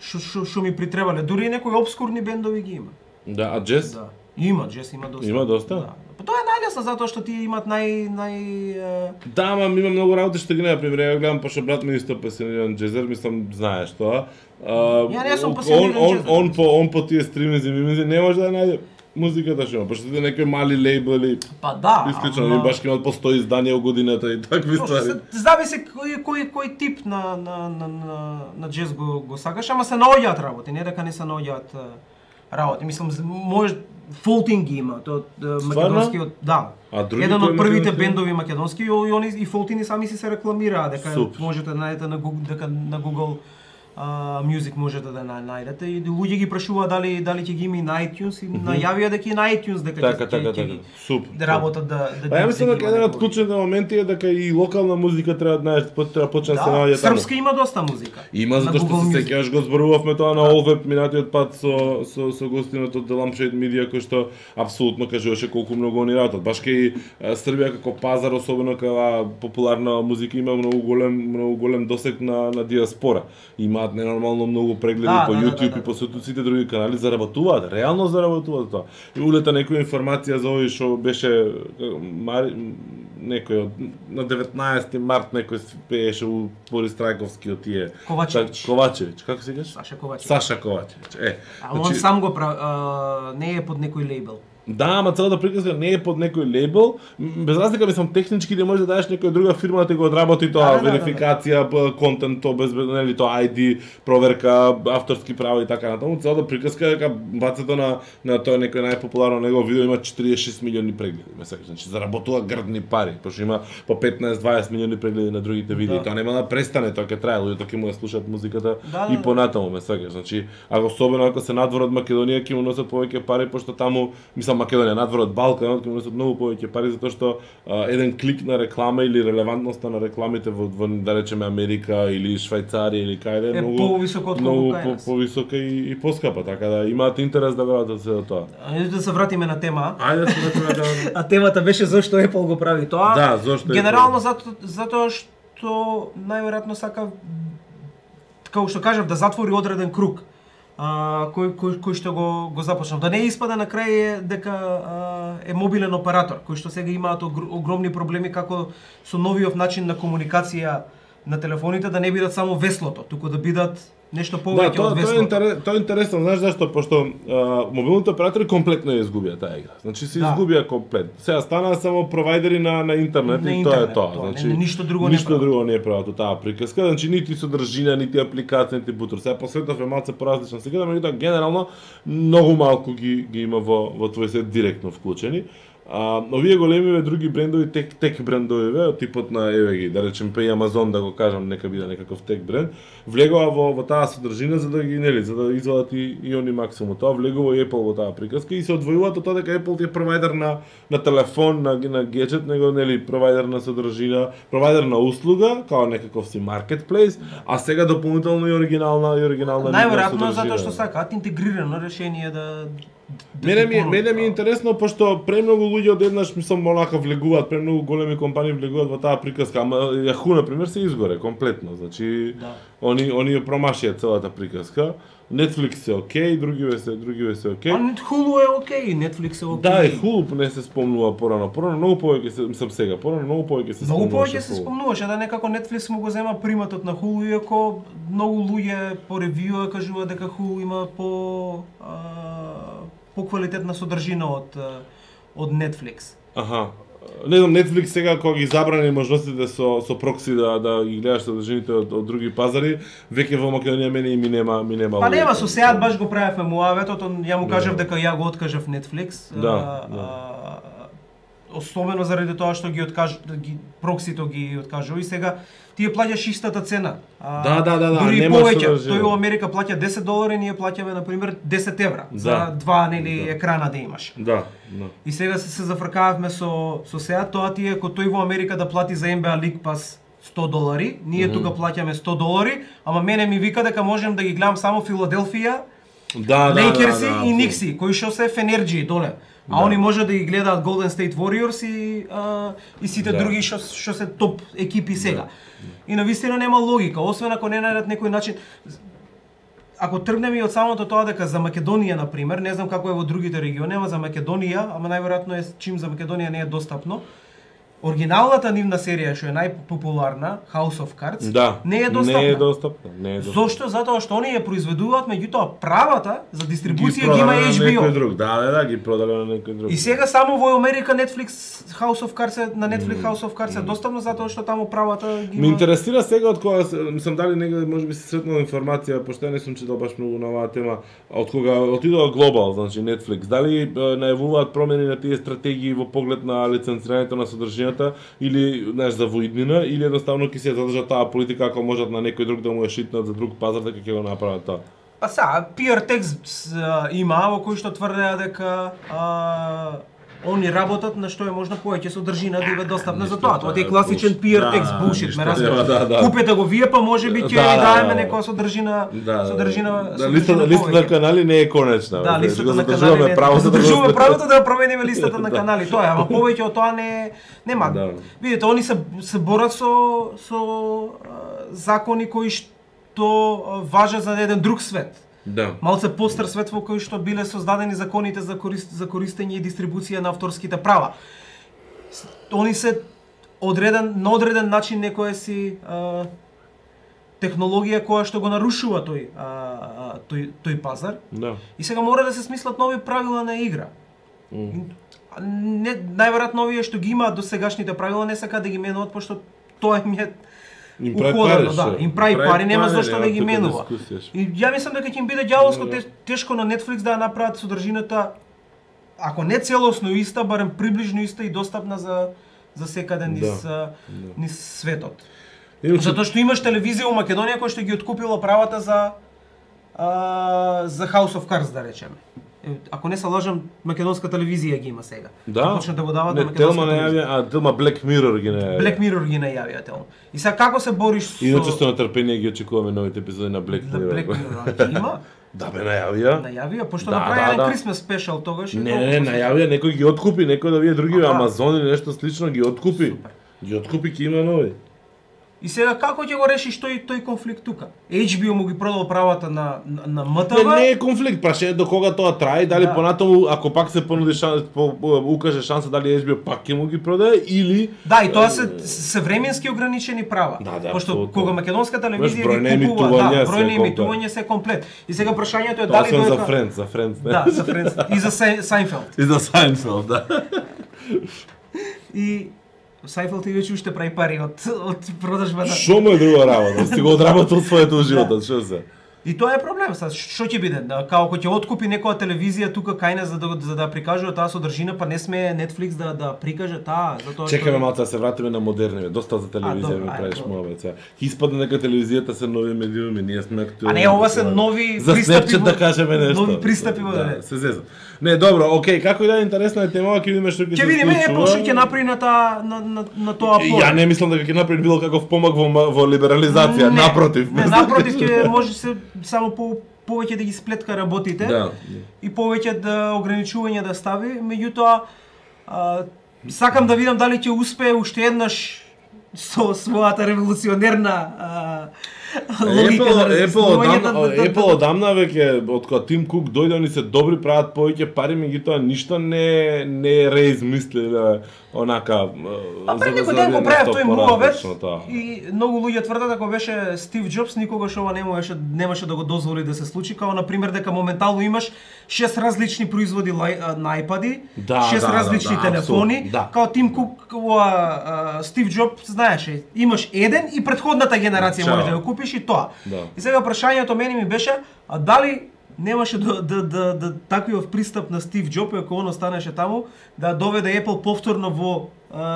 што што што ми притребале, дури и некои обскурни бендови ги има. Да, а джез? Да. Има, джес има доста. Има доста? Да. Па тоа е најлесно затоа што тие имат нај нај е, Да, ама има многу работи што ги не, пример, ја гледам пошто брат ми исто пасиониран джезер, мислам знаеш тоа. А, Ја не сум он- пасиониран он, джезер. он, по он по тие стриминзи миминзи не може да најде музиката што има, пошто тие некои мали лейбли, па да. исклучно, ама- баш имаат по 100 изданија у годината и такви ствари. се- Зависи кој кој кој тип на на на на, на джез го го сакаш, ама се наоѓаат работи, не дека не се наоѓаат работи. Мислам може Фолтинг ги има, тоа е, македонскиот, да. А Еден од првите македонски? бендови македонски и и они и Фолтини сами си се рекламираа дека Супер. можете да најдете на Google, дека на Google а, Music можете да на- најдете и луѓе ги прашуваат дали дали ќе ги има и на iTunes и најавија дека и на iTunes дека Така, ќе- така, така. Супер. да работат да да Па ја да мислам дека има еден од клучните моменти е дека и локална музика треба да знаеш, по- треба почне да се Да, наоѓа таму. српски има доста музика. Има затоа што се сеќаваш го зборувавме тоа на Олвеб минатиот пат со со со гостинот од The Lampshade Media кој што апсолутно кажуваше колку многу они работат. Баш кај Србија како пазар, особено кај популарна музика има многу голем многу голем досег на на диаспора. Имаат ненормално многу прегледи Да, по да, да, YouTube да, и да. по сето сите други канали заработуваат, реално заработуваат тоа. И улета некоја информација за овој што беше Мари, некој од на 19 март некој пееше у Борис Трајковски од тие Ковачевич. Так, Ковачевич, како се викаш? Саша Ковачевич. Саша Ковачевич. Е, А он сам го а, не е под некој лейбл. Да, ама целата приказка не е под некој лейбл. Без разлика мислам технички да може да дадеш некоја друга фирма да ти го одработи тоа, Да, да, да, да. верификација, б- контент, тоа без нели тоа ID, проверка, авторски права и така натаму. Целата приказка е дека бацето на на тоа некој најпопуларно негово видео има 46 милиони прегледи, ме. Значи заработува грдни пари, пошто има по 15-20 милиони прегледи на другите видеи. Да. Тоа нема да престане, тоа ќе трае, луѓето ќе му ја слушаат музиката Да, и да, понатаму, ме. Значи, ако особено ако се надвор од Македонија ќе му носат повеќе пари пошто таму, мислам Македонија, надвор од Балканот ќе му носат многу повеќе пари затоа што а, еден клик на реклама или релевантноста на рекламите во, во да речеме Америка или Швајцарија или каде Е многу повисоко од многу по, повисока и, и поскапа, така да имаат интерес да гледат се тоа. Ајде да се вратиме на тема. Ајде да се вратиме да А темата беше зошто Apple го прави тоа. Да, зошто Генерално тоа? зато, затоа што најверојатно сака како што кажав да затвори одреден круг а, кој, кој, кој што го, го започнав. Да не испада на крај е дека а, е мобилен оператор, кој што сега имаат огромни проблеми како со новиот начин на комуникација на телефоните да не бидат само веслото, туку да бидат нешто Да, повеќе тоа, од тоа е веслото. интерес, тоа е интересно, знаеш зашто? Пошто а, мобилните оператори комплетно ја изгубија таа игра. Значи се Да. изгубија комплет. Сега станаа само провайдери на на интернет На и тоа е тоа. тоа, Значи не- ништо друго не ништо прават. друго не е прават таа приказка, значи нити содржина, нити апликација, нити бутур. Сега посветов е малце поразличен сега, да меѓутоа генерално многу малку ги ги има во во твој сет директно вклучени. А, овие големиве други брендови, тек, тек брендовиве, типот на, еве ги, да речем, па и Амазон, да го кажам, нека биде некаков тек бренд, влегува во, во таа содржина за да ги, нели, за да извадат и, и они максимум. Тоа влегува и Apple во таа приказка и се одвојуваат од тоа дека Apple ти е провайдер на, на телефон, на, на гаджет, него, нели, провайдер на содржина, провайдер на услуга, као некаков си маркетплейс, а сега дополнително и оригинална, и оригинална Најверојатно затоа што сакаат интегрирано решение да Мене ми, мене ми е да. интересно пошто премногу луѓе одеднаш мислам онака влегуваат, премногу големи компании влегуваат во таа приказка, ама Yahoo на пример се изгоре комплетно, значи Да. они они ја промашија целата приказка. Netflix е окей, другиве се другиве се окей. А нет Hulu е окей, Netflix е окей. Да, и Hulu не се спомнува порано. Порано многу повеќе се мислам сега, порано многу повеќе се Многу спомнуваше повеќе се спомнуваше да некако Netflix му го зема приматот на Hulu, иако многу луѓе по ревјуа кажуваат дека Hulu има по а, поквалитетна содржина од од Netflix. Аха. Не знам, Netflix сега кога ги забрани можностите со со прокси да да ги гледаш содржините од, од други пазари, веќе во Македонија мене и ми нема ми нема. Па нема, со Сеат баш го правевме муаветот, ја му Да. кажав дека ја го откажав Netflix. Да, а, да. Особено заради тоа што ги откаж да ги проксито ги откажува и сега ти ја плаќаш истата цена. А, Да, да, да, да, Дури нема повеќе. содржина. Тој во Америка плаќа 10 долари, ние плаќаме на пример 10 евра за Да. два нели Да. екрана да имаш. Да, да. И сега се, се зафркававме со со Сеат, тоа ти е ако тој во Америка да плати за NBA League Pass 100 долари, ние тука плаќаме 100 долари, ама мене ми вика дека можем да ги гледам само Филаделфија, Да, да, Лейкерси да, да, и Никси, кои што се Фенерджи доле. А Да. они може да ги гледаат Golden State Warriors и а, и сите Да. други што што се топ екипи сега. И на вистина нема логика, освен ако не најдат некој начин Ако тргнеме и од самото тоа дека за Македонија на пример, не знам како е во другите региони, ама за Македонија, ама најверојатно е чим за Македонија не е достапно. Оригиналната нивна серија што е најпопуларна, House of Cards, Да. не е достапна. Не е достапна. Не е достапна. Зошто? Затоа што они ја произведуваат, меѓутоа правата за дистрибуција ги, продале има на HBO. друг. Да, да, да, ги продале на некој друг. И сега само во Америка Netflix House of Cards е, на Netflix House of Cards е достапно затоа што таму правата ги Ме има. интересира сега од кога мислам дали негде можеби се сретнала информација, пошто не сум читал баш многу на оваа тема, од кога отидоа глобал, значи Netflix, дали најавуваат промени на тие стратегии во поглед на лицензирањето на содржината или знаеш за воиднина или едноставно ќе се задржа таа политика ако можат на некој друг да му ја шитнат за друг пазар дека ќе го направат тоа. Па са, PR текст има во кој што тврдеа дека а, они работат на што е можно повеќе содржина да биде достапна за тоа. Тоа е да, класичен bullshit. PR Да, текст, bullshit, ништо, ме разбираш. да, да. Купете го вие, па може би ќе Да, ви да, даеме да. некоја содржина, Да, содржина, да, листата, листата на канали не е конечна. Да, листата на канали не правото да задржуваме правото да ја промениме листата на Да. канали. Тоа е, ама повеќе од тоа не нема. Да. Видите, они се се борат со со закони кои што важат за еден друг свет. Да. Малце постар свет во кој што биле создадени законите за корист, за користење и дистрибуција на авторските права. Они се одреден на одреден начин некоја си а, технологија која што го нарушува тој а, а, тој тој пазар Да. и сега мора да се смислат нови правила на игра. А Не, најверојатно овие што ги имаат до сегашните правила не сакаат да ги менуваат пошто тоа им е Им прави пари, да, им прави пари, нема зашто да ги тука менува. И ја мислам дека ќе им биде ѓаволско Да. те- тешко на Netflix да ја направат содржината ако не целосно иста, барем приближно иста и достапна за за секаде низ Да, а, низ светот. Иначе, Затоа што имаш телевизија у Македонија која што ги откупила правата за а, за House of Cards да речеме. Ако не се лажам, македонска телевизија ги има сега. да, Почна да го дават не, на македонска Телма не телевизија. а Телма Black Mirror ги не јавија. Black Mirror ги најавија тело. И сега како се бориш со Иначе со нетрпение ги очекуваме новите епизоди на Black Mirror. Black Mirror? Ги има? Да бе најавија. Најавија, пошто Да, направија да, да, да. Christmas special тогаш Не, не, не, најавија, некој ги откупи, некој да вие други Аха. Амазон или нешто слично ги откупи. Супер. Ги откупи ќе има нови. И сега како ќе го решиш тој тој конфликт тука? HBO му ги продал правата на на, на Не, МТВ. не е конфликт, прашање до кога тоа трае дали Да. понатаму ако пак се понуди шанс, по, укаже шанса дали HBO пак ќе му ги продаде или Да, и тоа се се временски ограничени права. Да, да, Пошто апсолутно. кога македонска телевизија ги купува, да, се бројни комплет. емитувања се комплет. И сега прашањето е тоа дали се за Friends, за Friends, не. Да, за Friends и за Seinfeld. И за Seinfeld, да. И Seinfeld и веќе уште прави пари од од продажбата. Шо му е друга работа? Си го одработил своето животот, шо се? И тоа е проблем, са што ќе биде? Да, као кој ќе откупи некоја телевизија тука кај нас за да за да прикажува таа содржина, па не сме Netflix да да прикаже таа, затоа Чекаме малку да се вратиме на модерни, доста за телевизија ми правиш. Ќе испадне дека телевизијата се нови медиуми, ние сме актуелни. А не, ова се нови за пристапи Snapchat во- да кажеме нешто. нови пристапи во да, се зезам. Не, добро, окей, како и да е интересна е темава, ќе видиме што ќе се Ќе видиме. Apple што ќе направи на таа на, на, на тоа поле. Ја не мислам дека ќе направи било каков помак во, во либерализација, напротив. Не, напротив ќе може се само по повеќе да ги сплетка работите Да. и повеќе да ограничување да стави, меѓутоа а, сакам да видам дали ќе успее уште еднаш со својата револуционерна а, логика Apple, на Apple, размислување одамна, Apple одамна веќе од кога Тим Кук дојде, они се добри, прават повеќе пари, меѓутоа ништо не не реизмислиле онака А пред за да некој ден го правев тој поразлично, тоа. и многу луѓе тврдат ако беше Стив Џобс никогаш ова не можеше немаше да го дозволи да се случи, као на пример дека моментално имаш шест различни производи на iPad-и, Да, шест да, да, различни да, телефони, апсолутно, да. као Тим Кук, ова, Стив Џобс, знаеше, имаш еден и предходната генерација можеш да ја купиш и тоа. Да. И сега прашањето мене ми беше, а дали немаше да, да, да, да таквиот пристап на Стив Джоб, ако он останеше таму, да доведе Apple повторно во а,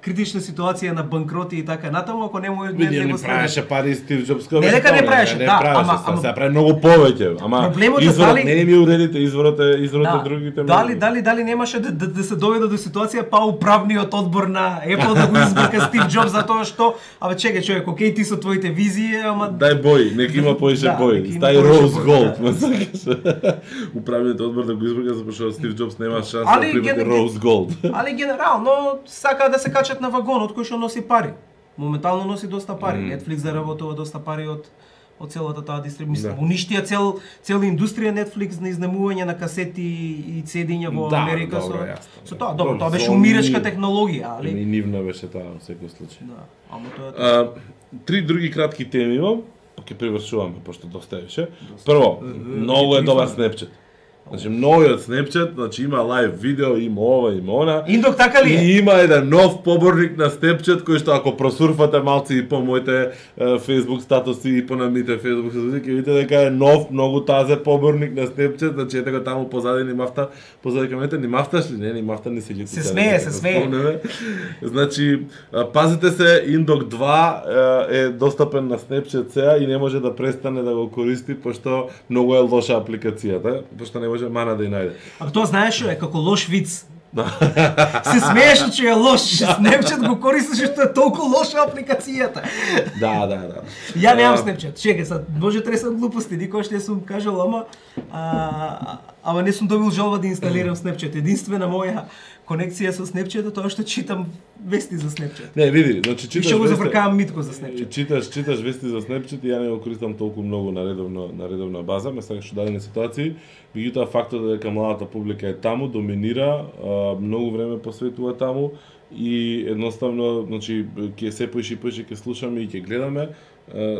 критична ситуација на банкроти и така натаму, ако не му не, не не го правеше пари Стив Џобс. Не дека не правеше, да, правеше, ама- ама- се прави многу повеќе. Ама Проблемот е изворот дали- не ми уредите, изворот е изворот е другите. дали, дали, дали немаше да, да, да се доведе до ситуација па управниот одбор на Apple да го избрка Стив Џобс за тоа што, абе чекај човек, окей ти со твоите визии, ама Дај бој, нека има Да, бој. нека има Стај Роуз бој, Голд, да. ме сакаш. Управниот одбор да го избрга за што Стив Џобс нема шанса да прибаде ген- Роуз Голд. Али генерално сака да се качат на вагонот кој што носи пари. Моментално носи доста пари. Мм. Netflix заработува доста пари од од целата таа дистрибуција. Да. Уништија цел цела индустрија Netflix на изнемување на касети и CD-ња во Да, Америка добро, со јасно. со тоа. Добро, тоа беше умирачка технологија, али нивна беше таа во секој случај. да, ама тоа. А, три други кратки теми имам, ќе привршуваме пошто доста е више. Прво, многу е добар Snapchat. Значи новиот Snapchat, значи има лайв видео, има ова, има она. Индок така ли е? И има еден нов поборник на Snapchat кој што ако просурфате малци и по моите Facebook статуси и по намите Facebook статуси ќе видите дека е нов многу тазе поборник на Snapchat, значи ете го таму позади ни мафта, позади кај мене ни мафташ ли? Не, ни мафта ни си лјути. Се смее, се смее. Значи, пазите се, Индок 2 е, е достапен на Snapchat сега и не може да престане да го користи пошто многу е лоша апликацијата, пошто не може мана да ја најде. А тоа знаеш што е како лош виц. се смееш че е лош, Snapchat го користиш што е толку лоша апликацијата. Да, да, да. Ја немам Snapchat. Чекај, сад може тресам глупости, никош не сум кажал, ама а, ама не сум добил жалба да инсталирам Snapchat. Единствена моја конекција со Snapchat е тоа што читам вести за Snapchat. Не, види, значи И читаш што го зафркавам Митко за Snapchat. Читаш, читаш вести за Snapchat и ја не го користам толку многу на редовно на редовна база, ме сакаш дадени ситуации, меѓутоа фактот дека младата публика е таму, доминира, многу време посветува таму и едноставно, значи ќе се поише и поише ќе слушаме и ќе гледаме,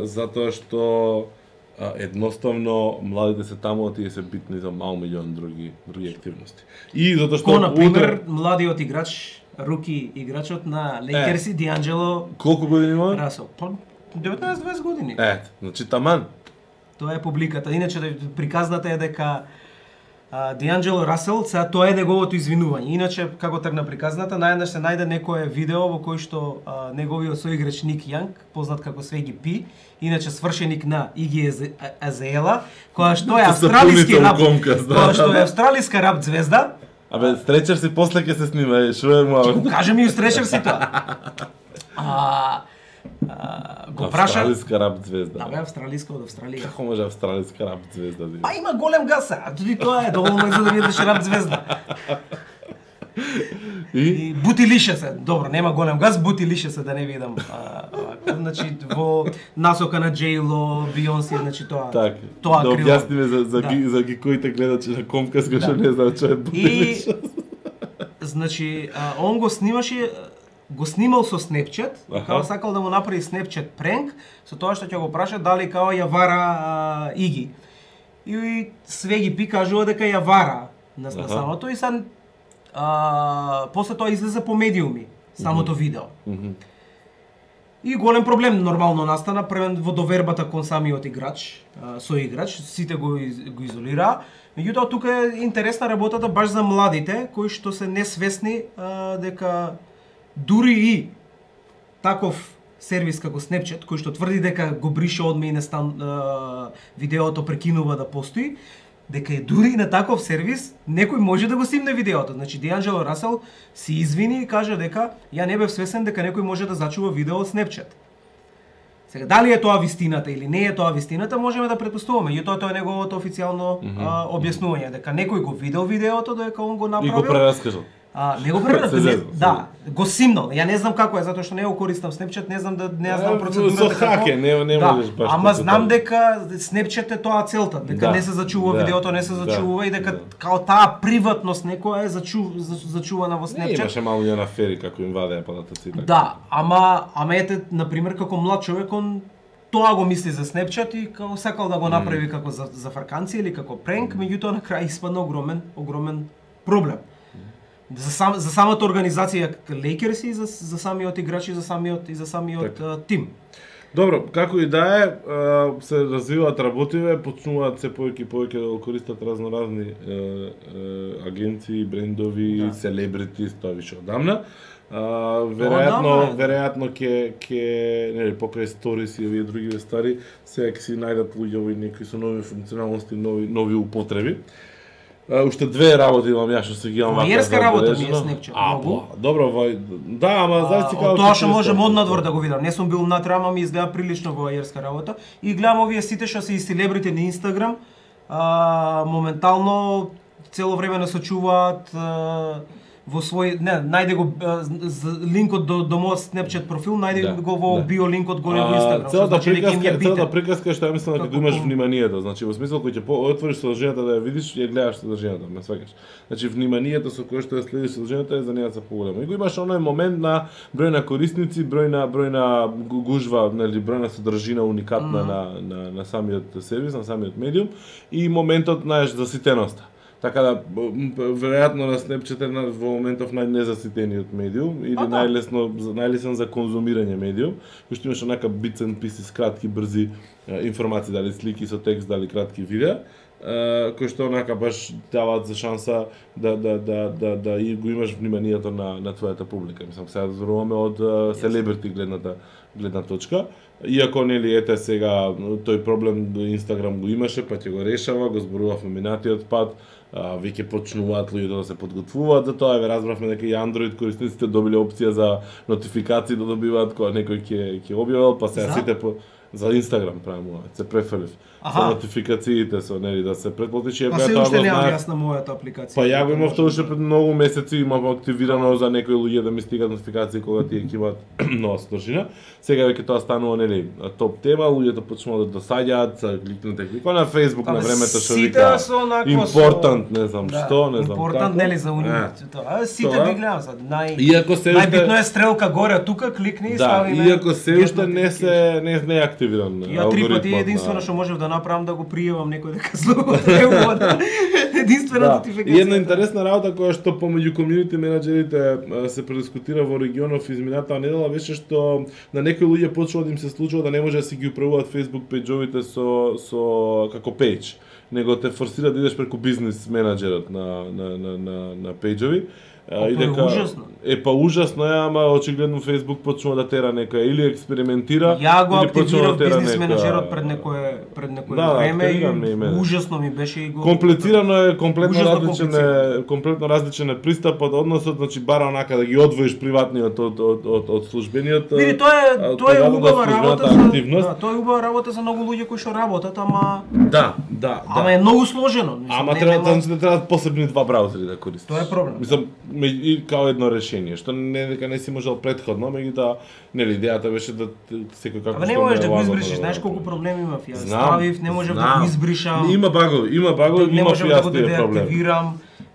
затоа што едноставно младите се таму, а тие се битни за мал милион други други активности. И затоа што Ко, на пример, утре- младиот играч, руки играчот на Лейкерси, Дианджело колку години има? Расел. Па 19-20 години. Е, значи таман. Тоа е публиката. Иначе да- приказната е дека а, Дианджело Расел, сега тоа е неговото извинување. Иначе, како тргна приказната, наједнаш се најде некое видео во кој што а, неговиот соиграч Ник Јанг, познат како Свеги Пи, иначе свршеник на Иги Азеела, која што е австралиски рап, да. која што е австралиска рап звезда, Абе, стречер си после ќе се снима, е, шо е мало. Каже ми устречер си тоа. А, а, го праша... Австралиска рап звезда. Да, бе, австралиска од Австралија. Како може австралиска рап звезда да? Па има голем газ, а туди тоа е доволно за да видиш рап звезда. И И бутилише се, добро, нема голем газ, бутилише се да не видам. А, а, значи во насока на Джейло, Бионси, значи тоа. така, тоа да крило. објасниме за за Да. ги за ги коите гледачи на Комкас што Да. не знаат што е И бутилиш. значи, а, он го снимаше го снимал со Snapchat, Аха. као сакал да му направи Snapchat пренк, со тоа што ќе го праша дали као ја вара а, Иги. И све ги пи кажува дека ја вара на, на самото и са а, после тоа излезе по медиуми самото видео. Мгм. И голем проблем нормално настана првен во довербата кон самиот играч, а, со играч, сите го из- го изолираа. Меѓутоа тука е интересна работата баш за младите кои што се несвесни а, дека дури и таков сервис како Snapchat кој што тврди дека го брише одме и не стан а, видеото прекинува да постои, дека е дури и на таков сервис некој може да го снимне видеото. Значи Дианджело Расел си извини и кажа дека ја не бев свесен дека некој може да зачува видео од Snapchat. Сега, дали е тоа вистината или не е тоа вистината, можеме да претпоставуваме. Меѓутоа тоа е неговото официјално а, објаснување дека некој го видел видеото, дека он го И направил. го прераскажал. А, не го не, зезам, да, го симнал. Ја не знам како е, затоа што не го користам Snapchat, не знам да не ја знам процедурата. со хаке, не- не да, можеш баш Ама знам дека Snapchat е тоа целта, дека Да, не се зачува да, видеото, не се да, зачува и дека да. као таа приватност некоја е зачу, за- зачувана во Не, Snapchat. имаше малку на афери како им вадеа падатоци така. Да, ама ама ете на пример како млад човек он тоа го мисли за Snapchat и како сакал да го направи како за за фарканци или како пренк, меѓутоа на крај испадна огромен огромен проблем. За сам за самата организација Lakers и за за самиот играч и за самиот и за самиот Така. а, тим. Добро, како и да е, се развиваат работиве, почнуваат се повеќе и повеќе да го користат разноразни е, е, агенции, брендови, Да. селебрити, тоа више одамна. А, веројатно, одамна е. веројатно ќе ќе нели покрај сторис и овие други стари, сега ќе си најдат луѓе овој некои со нови функционалности, нови нови употреби. Уште две работи имам ја што се ги имам Војерска работа ми е. Snapchat, А, многу. добро, вој, да, ама зависи А, како од тоа што се можам стави. однадвор да го видам. Не сум бил внатре, ама ми изгледа прилично воајерска работа. И гледам овие сите што се и селебрити на Инстаграм, а, моментално цело време насочуваат а, во свој не, најде го линкот до до мојот Snapchat профил, најде Да, го во да. био линкот горе во што Целата значи приказка, целата приказка што ја мислам дека Како го имаш вниманието, значи во смисол кој ќе отвориш содржината да ја видиш, ја гледаш содржината, ме сваќаш. Значи вниманието со кое што ја следиш содржината е за неа се поголемо. И го имаш оној момент на број на корисници, број на број на гу- гужва, нели број на содржина уникатна Мгм. на, на на самиот сервис, на самиот медиум и моментот знаеш заситеноста. Така да, веројатно на Snapchat е на- во моментов најнезаситениот медиум или да. најлесно најлесен за конзумирање медиум, кој што имаш онака bits and pieces, кратки, брзи информации, дали слики со текст, дали кратки видеа, кои што онака баш даваат за шанса да да да да да и го имаш вниманието на на твојата публика. Мислам сега зборуваме од селебрити гледната гледна точка. Иако нели ете сега тој проблем до Инстаграм го имаше, па ќе го решава, го зборувавме минатиот пат, а, веќе почнуваат луѓето да се подготвуваат за тоа, еве разбравме дека и Android корисниците добиле опција за нотификации да добиваат кога некој ќе ќе објавил, па сега сите по за Инстаграм правиме ова, се префрлив. Со нотификациите со нели да се претплати че Па беа тоа го немам знаев. јас на мојата апликација. Па ја го имав тоа уште да- пред многу месеци имав активирано за некои луѓе да ми стигат нотификации кога тие ќе имаат нова содржина. Сега веќе тоа станува нели топ тема, луѓето почнуваат да досаѓаат, са кликнете клико на Facebook на времето што сите вика important, не знам Да, што, не знам како. нели за уни. Е, Тоа сите ги гледам sad. Нај Иако се Најбитно е стрелка горе тука, кликни и Да, стави иако се уште не се не не е активно активиран Ја три пати единствено на- што можев да направам да го пријавам некој дека злоупотребува. да. Единствена Да, нотификација. и една интересна работа која што помеѓу комјунити менаџерите се предискутира во регионов изминатаа недела беше што на некои луѓе почува да им се случува да не може да си ги управуваат Facebook пејџовите со со како пејдж, него те форсира да идеш преку бизнис менаџерот на на на на, на пејџови. А, Па, тоа е ужасно. Е па ужасно е, ама очигледно Facebook почнува да тера некоја или експериментира Ја го или почнува да тера бизнес менеджерот пред некое пред некое Да, време и и мене. ужасно ми беше и го Комплицирано е, комплетно различен е, комплетно различен е пристапот, односот, значи бара онака да ги одвоиш приватниот од од од, од службениот. Види, тоа е тоа е убава работа за активност. да, тоа е убава работа за многу луѓе кои што работат, ама Да, да, ама да. е многу сложено. Мислам, Ама треба значи да треба посебни два браузери да користиш. Тоа е проблем. Мислам, и као едно решение, што не дека не си можел предходно, меѓутоа нели идејата беше да секој како Ама не што можеш да го лагодно избришиш, знаеш колку проблеми имав ја. Ставив, не можев да го избришам. Има багови, има багови, не има можев да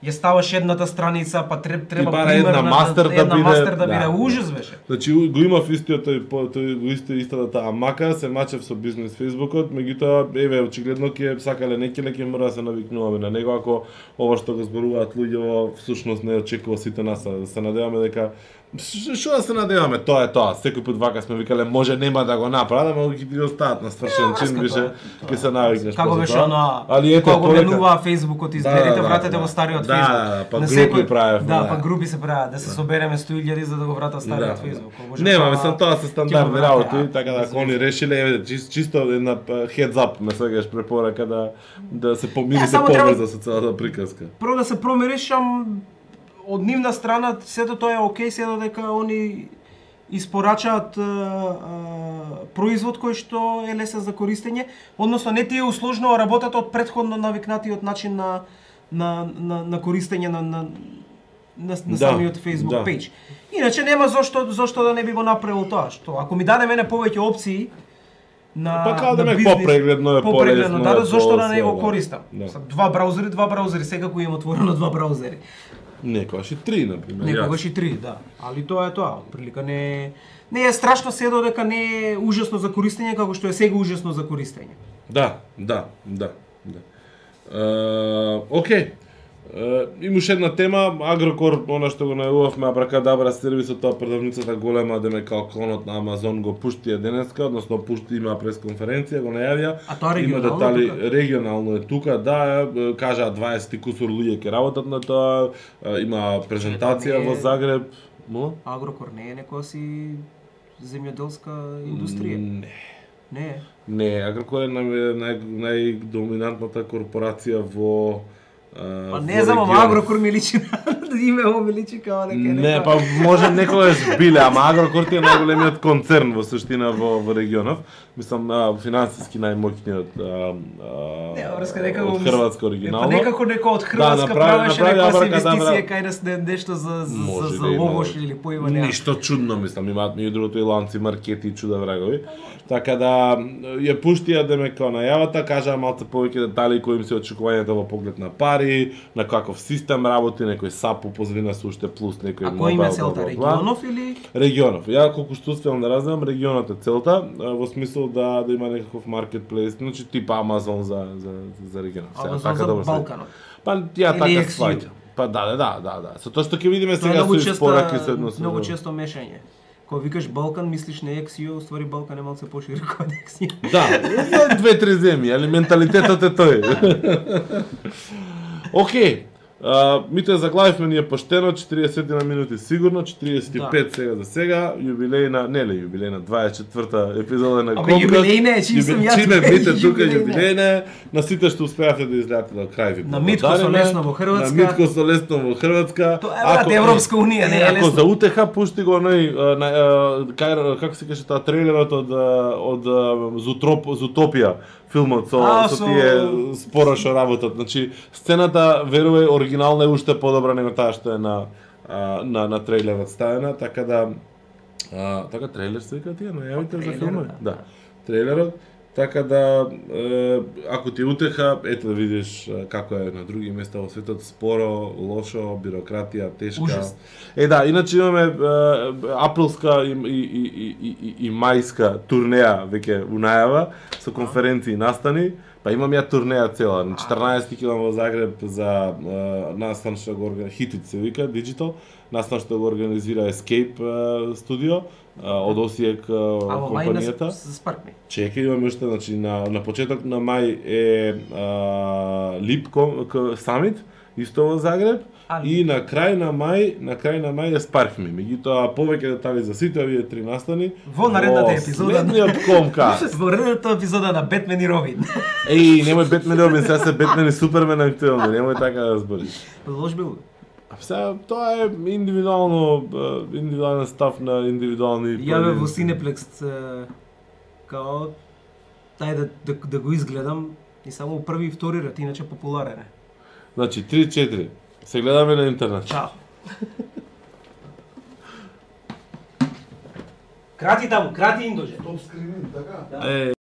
Ја ставаш едната страница, па треб, треба бара примерно една мастер да една биде- мастер да да. биде ужас беше. Значи го имав истиот тој тој го исто истата таа мака, се мачев со бизнес Фейсбукот, меѓутоа еве очигледно ќе сакале не ќе ќе мора да се навикнуваме на него ако ова што го зборуваат луѓе всушност не очекува сите нас, да се надеваме дека Што да се надеваме, тоа е тоа. Секој пат вака сме викале може нема да го направат, ама ќе ти го остават на свршен чин, тоа, ќе се навикнеш Како беше тоа. она, Али ето кога менува изберете, Да, да, вратете да. го стариот Да, Фейсбук. да, па групи правевме, Да, да. па групи се прават, да се собереме 100 илјади за да го вратат стариот Да. Може Нема, тоа- мислам тоа се стандардни работи, така да они решиле, еве, чис- чисто една па, heads up, ме сегаш препорака да да се Не, помирите само треба- побрзо со целата приказка. Прво да се промириш, ам од нивна страна сето тоа е окей, се додека они испорачаат а, а, производ кој што е лесен за користење, односно не ти е усложнува работата од предходно навикнатиот начин на на на, на користење на на на, на Да, самиот Facebook да. пејдж. Иначе нема зошто зошто да не би го направил тоа, што ако ми даде мене повеќе опции на Па као да на ме попрегледно е, попрегледно, да, да, зошто да не го да. користам? Да. Два браузери, два браузери, секако имам отворено два браузери. Некогаш и три, например. Некогаш и три, да. Али тоа е тоа, прилика не не е страшно се додека не е ужасно за користење како што е сега ужасно за користење. Да, да, да, да. Uh, окей. Uh, имаш една тема, Агрокор, она што го најавувавме, Абракадабра сервисот, тоа продавницата голема, деме као клонот на Амазон го пушти ја денеска, односно пушти има пресконференција, го најавија. А тоа Има регионално детали, тука? регионално е тука, да, е, кажаа 20 кусур луѓе ќе работат на тоа, има презентација не во Загреб. Мо? Агрокор не е некоја си земјоделска индустрија. Не. Не. Не, Агрокор е нај, нај, најдоминантната корпорација во Па не знам, ама. Агрокор ми личи на името ми личи као дека е Не, па може некогаш биле, ама Агрокор ти е најголемиот концерн во суштина во, во регионов. Мислам, а, финансиски најмоќниот Не, врска дека го од Хрватска оригинално. Па некако некој од Хрватска направи- правеше некоја инвестиција кај нас не нешто за за, за, да логош да. или поима нема. Ништо чудно, мислам, имаат меѓу другото и ланци, маркети и чуда врагови. Така да ја пуштија деме као најавата, кажаа малце повеќе детали кои им се очекувањата во поглед на пари, на каков систем работи, некој САП упозвина се уште плюс некој А кој им е целта регионов или Регионов. Ја колку што успеам да разберам, регионот е целта, во смисол да да има некаков маркетплейс, значи типа Амазон за за за регионов. Сега, Амазон за добро се- Балканот? Па ја така сваќам. Па да, да, да, да, да. Со тоа што ќе видиме сега со со едно со многу често мешање. Кога викаш Балкан, мислиш на XU, уствари Балкан е малце пошироко од XU. Да, две-три земји, али менталитетот е тој. Океј. А, ми тоа заглавивме ние поштено 40 на минути сигурно, 45 Да. сега за сега, јубилејна, неле јубилејна 24-та епизода на Абе, Комкаст. јубилејна е, чим сум јас, Чиме бите тука јубилејна. на сите што успеавте да излеате до крај ви. На Митко со лесно во Хрватска. На Митко со лесно во Хрватска. Тоа е, брат, Европска унија, не е Ако лесно. за утеха пушти го оној на како се каже тоа трейлерот од од Зутроп Зутопија филмот со А, со со- тие спора што работат. Значи сцената верувај оригинална е уште подобра него таа што е на а, на на трейлерот ставена, така да а, така трейлер се вика тие најавите за филмот. да. Да. Трейлерот Така да, е, ако ти утеха, ете да видиш како е на други места во светот, споро, лошо, бирократија, тешка. Ужас. Е да, иначе имаме е, априлска и, и, и, и, и, и мајска турнеја веќе у најава со конференции настани. Па имам ја турнеја цела. На 14 килом во Загреб за е, настан што го организира Хитит се вика, Digital. Настан што го организира Escape е, студио од Осијек компанијата. Спаркми. Чекај, имаме уште, значи, на, на почеток на мај е а, Самит, исто во Загреб, А, и на крај на мај, на крај на мај е Спаркми. Меѓутоа, повеќе детали за сите овие три настани Во наредната епизода. Следниот комка. Во редната епизода на Бетмен и Робин. Еј, немој Бетмен и Робин, сега се Бетмен и Супермен актуелно, немој така да збориш. Лош бил. Сега тоа е индивидуално индивидуален став на индивидуални Јаве во поединци. Синеплекс као тај да, да, да го изгледам и само први и втори ред, иначе популарен е. Значи 3-4. Се гледаме на интернет. Чао. крати таму, крати им доже. Топ скрининг, така? Е,